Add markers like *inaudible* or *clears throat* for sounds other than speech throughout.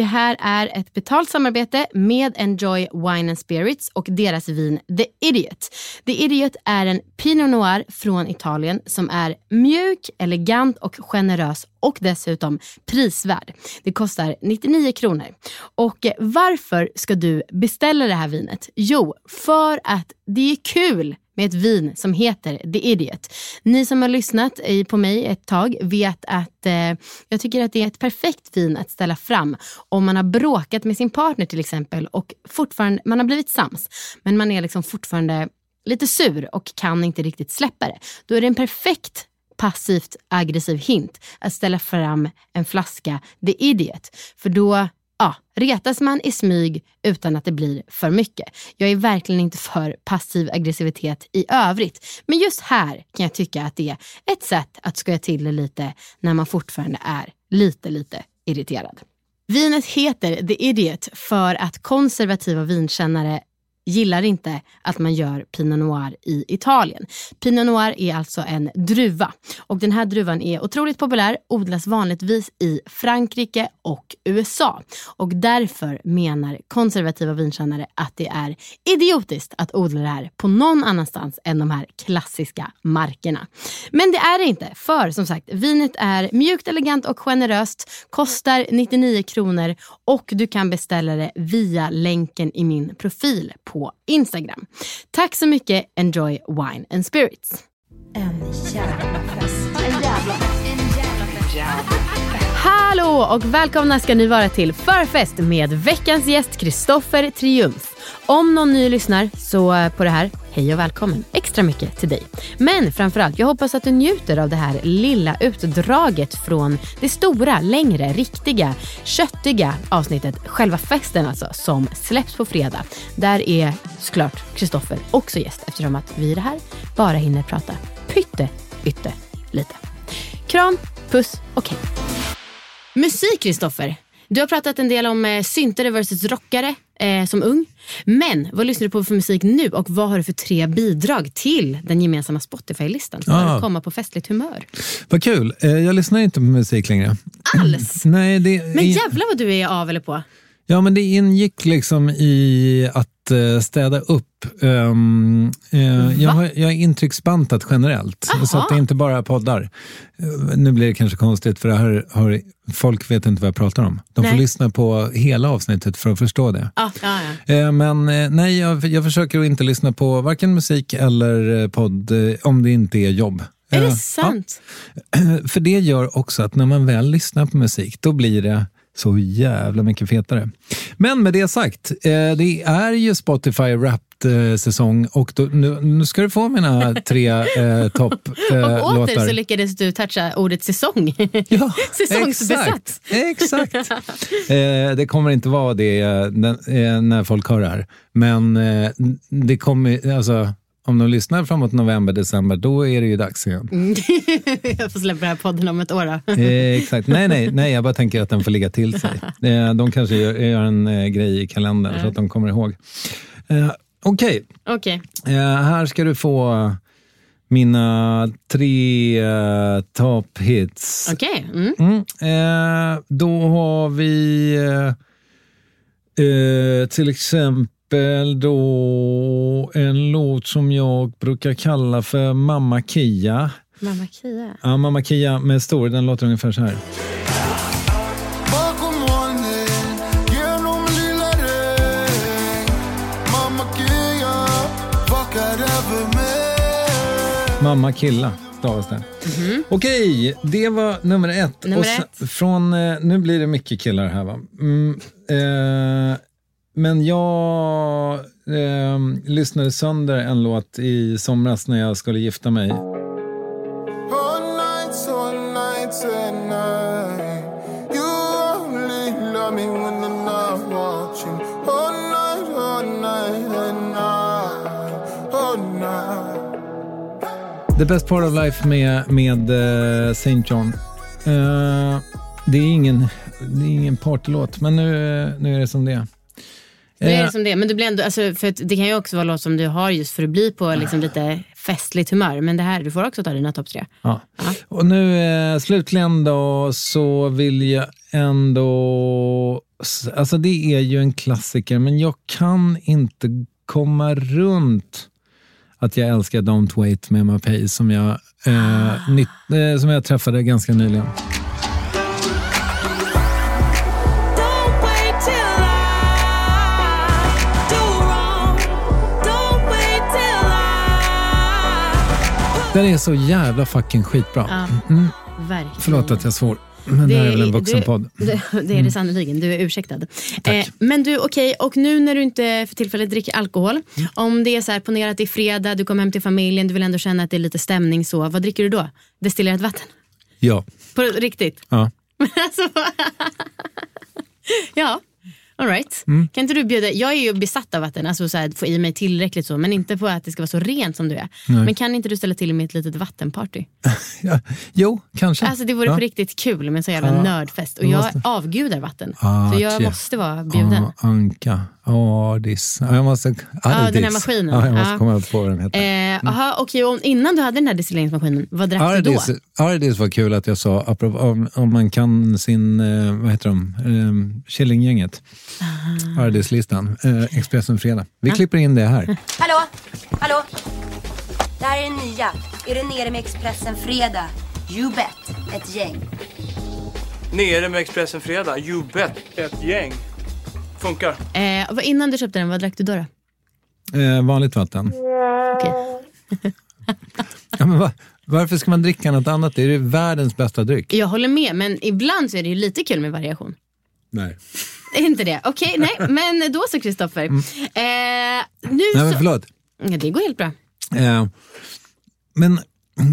Det här är ett betalt samarbete med Enjoy Wine and Spirits och deras vin The Idiot. The Idiot är en Pinot Noir från Italien som är mjuk, elegant och generös och dessutom prisvärd. Det kostar 99 kronor. Och varför ska du beställa det här vinet? Jo, för att det är kul med ett vin som heter The Idiot. Ni som har lyssnat på mig ett tag vet att eh, jag tycker att det är ett perfekt vin att ställa fram om man har bråkat med sin partner till exempel och fortfarande, man har blivit sams men man är liksom fortfarande lite sur och kan inte riktigt släppa det. Då är det en perfekt passivt aggressiv hint att ställa fram en flaska The Idiot. För då ja, retas man i smyg utan att det blir för mycket. Jag är verkligen inte för passiv aggressivitet i övrigt. Men just här kan jag tycka att det är ett sätt att skoja till det lite när man fortfarande är lite, lite irriterad. Vinet heter The Idiot för att konservativa vinkännare gillar inte att man gör Pinot Noir i Italien. Pinot Noir är alltså en druva och den här druvan är otroligt populär, odlas vanligtvis i Frankrike och USA. Och därför menar konservativa vinkännare att det är idiotiskt att odla det här på någon annanstans än de här klassiska markerna. Men det är det inte, för som sagt, vinet är mjukt, elegant och generöst, kostar 99 kronor och du kan beställa det via länken i min profil på på Instagram. Tack så mycket, Enjoy Wine and Spirits. En jävla fest. En jävla fest. En jävla fest. En jävla fest. Hallå och välkomna ska ni vara till Förfest med veckans gäst Kristoffer Triumf. Om någon ny lyssnar så eh, på det här, hej och välkommen. Extra mycket till dig. Men framförallt, jag hoppas att du njuter av det här lilla utdraget från det stora, längre, riktiga, köttiga avsnittet, själva festen alltså, som släpps på fredag. Där är såklart Kristoffer också gäst eftersom att vi i det här bara hinner prata pytte, ytte, lite. Kram, puss och hej. Musik, Kristoffer. Du har pratat en del om eh, syntare versus rockare eh, som ung. Men vad lyssnar du på för musik nu och vad har du för tre bidrag till den gemensamma Spotify-listan för Ah. att komma på festligt humör? Vad kul. Eh, Jag lyssnar inte på musik längre. Alls? Nej, det, Men jävlar vad du är av eller på. Ja, men det ingick liksom i att eh, städa upp. Ehm, eh, jag, har, jag är intrycksbantat generellt, så att det är inte bara poddar. Eh, nu blir det kanske konstigt, för det här har, folk vet inte vad jag pratar om. De får Nej. lyssna på hela avsnittet för att förstå det. Ah, ja, ja. Men nej, jag, jag försöker att inte lyssna på varken musik eller podd om det inte är jobb. Är det sant? Ja, *clears throat* för det gör också att när man väl lyssnar på musik, då blir det så jävla mycket fetare. Men med det sagt, eh, det är ju Spotify Wrapped-säsong och då, nu, nu ska du få mina tre eh, *laughs* Och åter topplåtar. så lyckades du toucha ordet säsong. Ja, *laughs* Säsongsbesatt. Exakt. exakt. Eh, det kommer inte vara det eh, när, eh, folk hör det här. Men eh, det kommer, alltså, om de lyssnar framåt november, december, då är det ju dags igen. *laughs* jag får släppa den här podden om ett år då. Eh, exakt. Nej, nej, nej, jag bara tänker att den får ligga till sig. *laughs* Eh, de kanske gör, gör en eh, grej i kalendern så att de kommer ihåg. Eh, Okej, Okej. eh, här ska du få mina tre eh, top hits. Okej. Mm. Mm. Eh, då har vi till exempel exempel då en låt som jag brukar kalla för Mamma Kia. Mamma Kia? Ja, Mamma Kia med Stor. Den låter ungefär så här. Mamma Killa stavas det. Mm-hmm. Okej, det var nummer ett. Nummer sen. Från, eh, nu blir det mycket killar här va? Mm, eh, men jag eh, lyssnade sönder en låt i somras när jag skulle gifta mig. The best part of life med, med uh, St. John. Eh, det, är ingen, det är ingen partylåt, men nu, nu är det som det är. Nu är Eh, det som det. Men du blir ändå, alltså, för det kan ju också vara låt som du har just för att bli på liksom, lite festligt humör. Men det här, du får också ta dina topp tre. Ja. Och nu eh, slutligen då så vill jag ändå... Alltså det är ju en klassiker, men jag kan inte komma runt att jag älskar Don't Wait med Mapei som jag, eh, nytt, eh, som jag träffade ganska nyligen. Den är så jävla fucking skitbra. Ja, Mm, verkligen. förlåt att jag svor, men det, här är väl en vuxenpodd. Det, *laughs* det är det sannerligen, du är ursäktad. Eh, men du, okej, och nu när du inte för tillfället dricker alkohol, om det är så här, ponera att det är fredag, du kommer hem till familjen, du vill ändå känna att det är lite stämning så, vad dricker du då? Destillerat vatten? Ja. På riktigt? ja. *laughs* alltså, *laughs* ja, alright. Mm. Kan inte du bjuda, jag är ju besatt av vatten, alltså så här, få i mig tillräckligt så, men inte på att det ska vara så rent som du är. Men kan inte du ställa till med ett litet vattenparty? *laughs* ja. Jo, kanske. Alltså det vore ja. på riktigt kul med en sån jävla Ja. nördfest. Och jag måste- avgudar vatten. Ah, så jag tje. måste vara bjuden. Ah, anka. Ardis. Ja, jag måste, Ardis. den här maskinen. Ja, jag måste Ja. komma på vad den heter. Eh, aha, okej, och innan du hade den här destilleringsmaskinen, vad drack du då? Ardis, Ardis var kul att jag sa, apropå, om, om man kan sin, eh, vad heter de, eh, Killinggänget. Ah. Ardis-listan, eh, Expressen Fredag. Vi klipper in det här. *laughs* Hallå? Hallå? Det här är den nya. Är du nere med Expressen Fredag? You bet. Ett gäng. Nere med Expressen Fredag, you bet, ett gäng. Funkar. Eh, vad- innan du köpte den, vad drack du då? då? Eh, vanligt vatten. Okej. *laughs* Ja, men va, varför ska man dricka något annat? Det är ju världens bästa dryck. Jag håller med, men ibland så är det ju lite kul med variation. Nej. Inte det? Okej, nej, *laughs* men då så Kristoffer. Eh, nu Mm. Nej, men så... förlåt. Ja, det går helt bra. Eh, men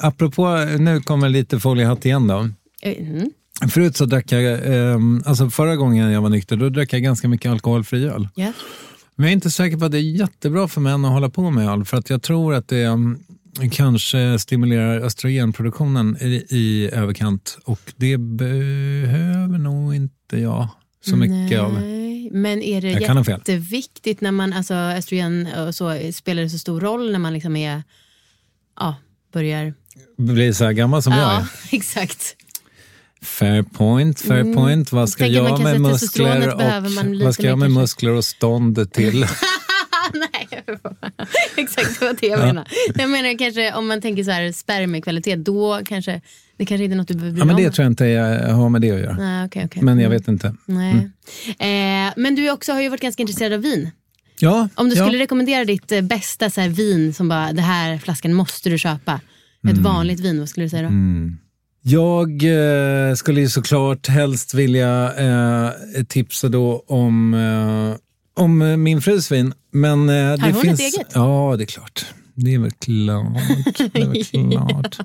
apropå, nu kommer lite foliehatt igen då. Eh, Mm. Förut så drack jag, eh, alltså förra gången jag var nykter, då drack jag ganska mycket alkoholfri öl. Ja. Men jag är inte säker på att det är jättebra för män att hålla på med öl, för att jag tror att det mm, kanske stimulerar östrogenproduktionen i, i överkant och det behöver nog inte jag så mycket av. Nej, men är det Jag jätteviktigt när man, alltså östrogen och så, spelar det så stor roll när man liksom är, ja, börjar... Blir så här gammal som jag är. Ja, *laughs* exakt. Fair point, fair Mm. point. Vad ska jag kanske med muskler och, vad ska jag med muskler och stånd till? *laughs* Nej, *laughs* exakt vad det jag Ja. menar. Jag menar kanske om man tänker så här spermiekvalitet, då kanske det kanske inte är något du behöver bry ja, men det tror jag inte jag har med det att göra. Nej, okej, okej. Men jag Mm. vet inte. Nej. Eh, men du också, har ju varit ganska intresserad av vin. Ja, Om du ja. skulle rekommendera ditt eh, bästa så här, vin som bara, det här flaskan måste du köpa. Ett Mm. vanligt vin, vad skulle du säga då? Jag eh, skulle ju såklart helst vilja eh, tipsa då om, eh, om min frus vin. Men, eh, det hon ett finns, eget? Ja, det är klart. Det är väl klart. *laughs* Det är väl klart.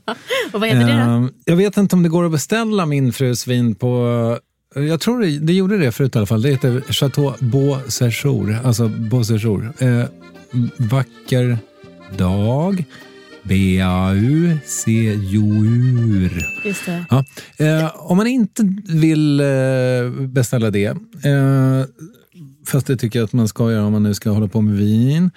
Och vad heter det då? Eh, Jag vet inte om det går att beställa min frus vin på... Jag tror det, det gjorde det förut i alla fall. Det heter Chateau Beau Séjour. Alltså Beau Séjour. Eh, vacker dag. Just det. Ja. Eh, om man inte vill eh, beställa det, eh, fast det tycker jag att man ska göra om man nu ska hålla på med vin.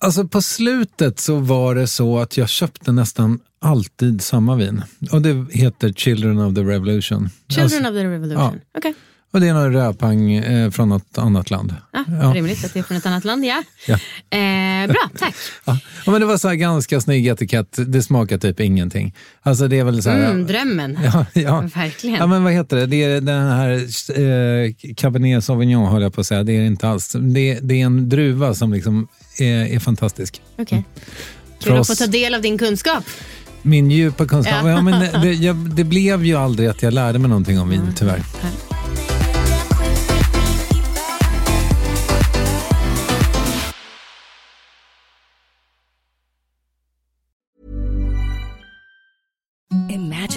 Alltså på slutet så var det så att jag köpte nästan alltid samma vin. Och det heter Children of the Revolution. Children Alltså, of the Revolution. Okej, och det är någon rödpang eh, från något annat land. ah, Ja. rimligt att det är från ett annat land, ja. Ja. Eh, bra, tack. *laughs* Ja. Ja, men det var så ganska snygg etikett. Det smakar typ ingenting. Alltså det är väl så här... Mm, drömmen. *laughs* Ja, ja. Verkligen. Ja, men vad heter det? Det är den här eh, Cabernet Sauvignon, höll jag på att säga. Det är det inte alls. Det, det är en druva som liksom är, är fantastisk. Okej. Kul att få ta del av din kunskap. Min djupa kunskap. Ja. Ja. men det, *laughs* jag, det blev ju aldrig att jag lärde mig någonting om vin, tyvärr.